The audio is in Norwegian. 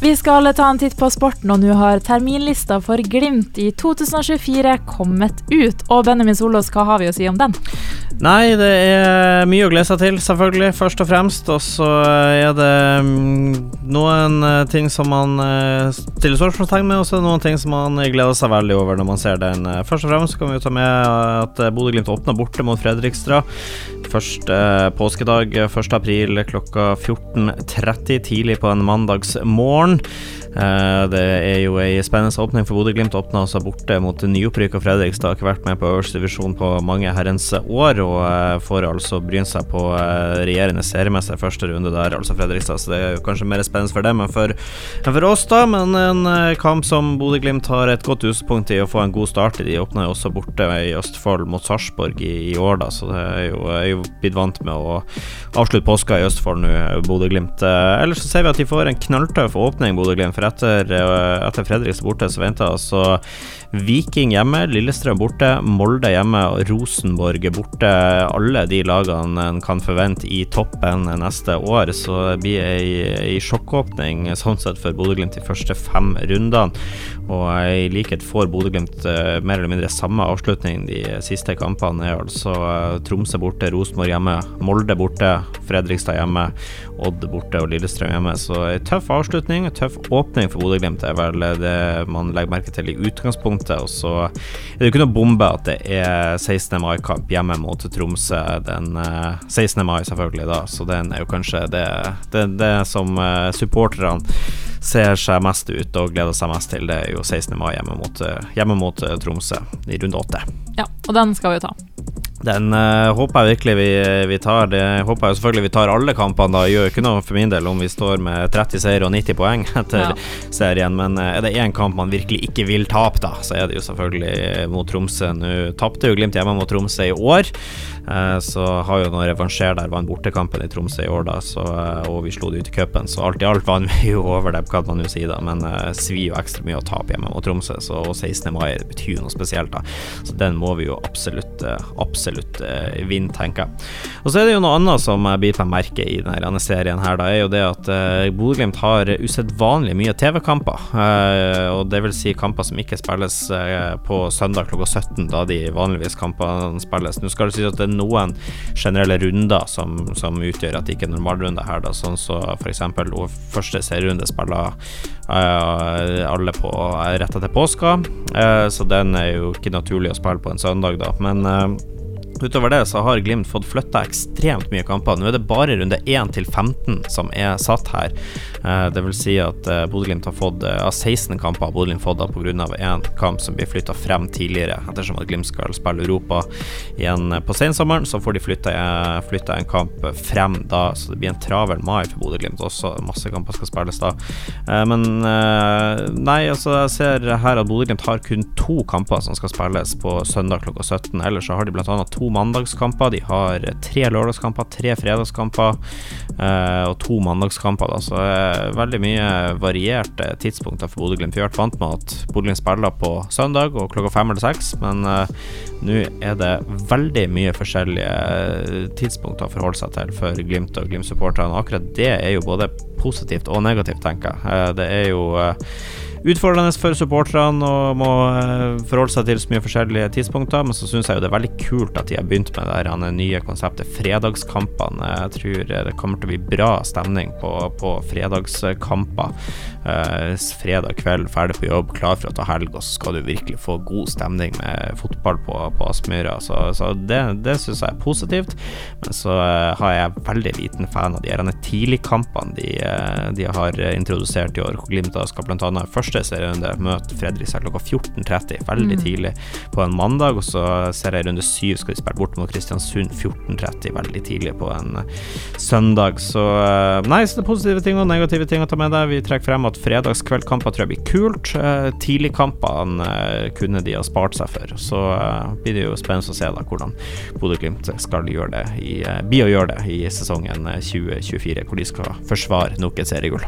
Vi skal ta en titt på sporten, og nå har terminlista for Glimt i 2024 kommet ut. Og Benjamin Solås, hva har vi å si om den? Nei, det er mye å glede seg til, selvfølgelig, først og fremst. Og så er det mm, noen eh, ting som man eh, stiller spørsmålstegn med, og så er det noen ting som man gleder seg veldig over når man ser den. Først og fremst kan vi ta med at Bodø-Glimt åpna borte mot Fredrikstad. Første påskedag, 1. april klokka 14.30 tidlig på en mandagsmorgen. Eh, det er jo ei spennende åpning for Bodø-Glimt. Åpna altså borte mot nyopprykka Fredrikstad. Har ikke vært med på øverste divisjon på mange herrens år, og eh, får altså bryne seg på eh, regjerende seriemester første runde der, altså Fredrikstad. Så det er jo kanskje mer spennende for dem enn for, enn for oss, da. Men en kamp som Bodø-Glimt har et godt utgangspunkt i å få en god start i. De åpna jo også borte i Østfold mot Sarpsborg i, i, år, da, så det er jo, er jo blitt vant med å avslutte påska i Østfold nå, Bodø-Glimt. Ellers så ser vi at de får en knalltøff åpning, Bodø-Glimt for etter, eh, etter Fredrikstad borte, så venter altså Viking hjemme, Lillestrøm borte, Molde hjemme og Rosenborg borte. Alle de lagene en kan forvente i toppen neste år, så det blir ei, ei sjokkåpning sånn sett for Bodø-Glimt de første fem rundene. Og i likhet får Bodø-Glimt uh, mer eller mindre samme avslutning de siste kampene. er altså Tromsø borte, Rosenborg hjemme, Molde borte, Fredrikstad hjemme, Odd borte og Lillestrøm hjemme. Så ei tøff avslutning, en tøff åpning for Bodø-Glimt er vel det man legger merke til i utgangspunktet. Og så er det jo ikke noe bombe at det er 16. mai-kamp hjemme mot Tromsø den uh, 16. mai, selvfølgelig, da. Så den er jo kanskje det, det, det som supporterne ser seg mest ut og gleder seg mest til, det er jo 16. mai hjemme mot, hjemme mot Tromsø i runde åtte. Ja, og den skal vi jo ta. Den uh, håper jeg virkelig vi, vi, tar. Det håper jeg selvfølgelig vi tar alle kampene. da Gjør ikke noe for min del om vi står med 30 seier og 90 poeng etter ja. serien, men uh, er det én kamp man virkelig ikke vil tape, da, så er det jo selvfølgelig mot Tromsø. Nå tapte jo Glimt hjemme mot Tromsø i år. uh, så har jo noen revansjer der, vant bortekampen i Tromsø i år, da, så, eh, og vi slo det ut i cupen. Så alt i alt vant vi jo over det, kan man jo si, da, men uh, svir jo ekstra mye å tape hjemme mot Tromsø. Så 16. mai betyr jo noe spesielt, da. Så den må vi jo absolutt, absolutt uh, vinne, tenker jeg. Og så er det jo noe annet som jeg biter meg merke i denne serien her, da, er jo det at uh, Bodø-Glimt har usedvanlig mye TV-kamper. Uh, og det vil si kamper som ikke spilles på søndag klokka 17, da de vanligvis kampene spilles. Nå skal det sies at det er noen generelle runder som, som utgjør at det ikke er normalrunde her, da, sånn så f.eks. første serierunde spiller uh, alle på rett etter påska, uh, så den er jo ikke naturlig å spille på en søndag, da. Men Utover det så har Glimt fått flytta ekstremt mye kamper. Nå er det bare runde 1 til 15 som er satt her. Eh, det vil si at eh, Bodø-Glimt har fått av eh, 16 kamper har Bodø-Glimt fått pga. én kamp som blir flytta frem tidligere. Ettersom at Glimt skal spille Europa igjen på sensommeren, så får de flytta, en kamp frem da, så det blir en travel mai for Bodø-Glimt også. Masse kamper skal spilles da. Men nei, altså jeg ser her at Bodø-Glimt har kun to kamper som skal spilles på søndag klokka 17. Ellers så har de bl.a. to mandagskamper, de har tre lørdagskamper, tre fredagskamper eh, og to mandagskamper. Da. Så er veldig mye varierte tidspunkter for Bodø-Glimt. Vi har vært vant med at Bodø-Glimt spiller på søndag og klokka fem eller seks, men eh, nå er det veldig mye forskjellige eh, tidspunkter å forholde seg til for Glimt og Glimt-supporterne. Akkurat det er jo både positivt og negativt, tenker jeg. Eh, det er jo utfordrende for supporterne og må eh, forholde seg til så mye forskjellige tidspunkter. Men så syns jeg jo det er veldig kult at de har begynt med det her nye konseptet fredagskampene. Jeg tror det kommer til å bli bra stemning på, på fredagskamper. Eh, fredag kveld, ferdig på jobb, klar for å ta helg, og så skal du virkelig få god stemning med fotball på, på Aspmyra. Så, så, det, det syns jeg er positivt. Men så eh, har jeg veldig liten fan av de tidligkampene de, eh, de har introdusert i år. Glimt skal annet først første serierunde møter Fredrikstad klokka 14.30, veldig mm. tidlig på en mandag. Og så serierunde syv skal de spille bort mot Kristiansund 14.30, veldig tidlig på en eh, søndag. Så eh, nei, så det er positive ting og negative ting å ta med deg. Vi trekker frem at fredagskveldkamper tror jeg blir kult. Eh, tidligkampene kunne de ha spart seg for. Så blir det jo spennende å se da hvordan Bodø-Glimt skal gjøre det i, bli å gjøre det i sesongen 2024, hvor de skal forsvare nok et seriegull.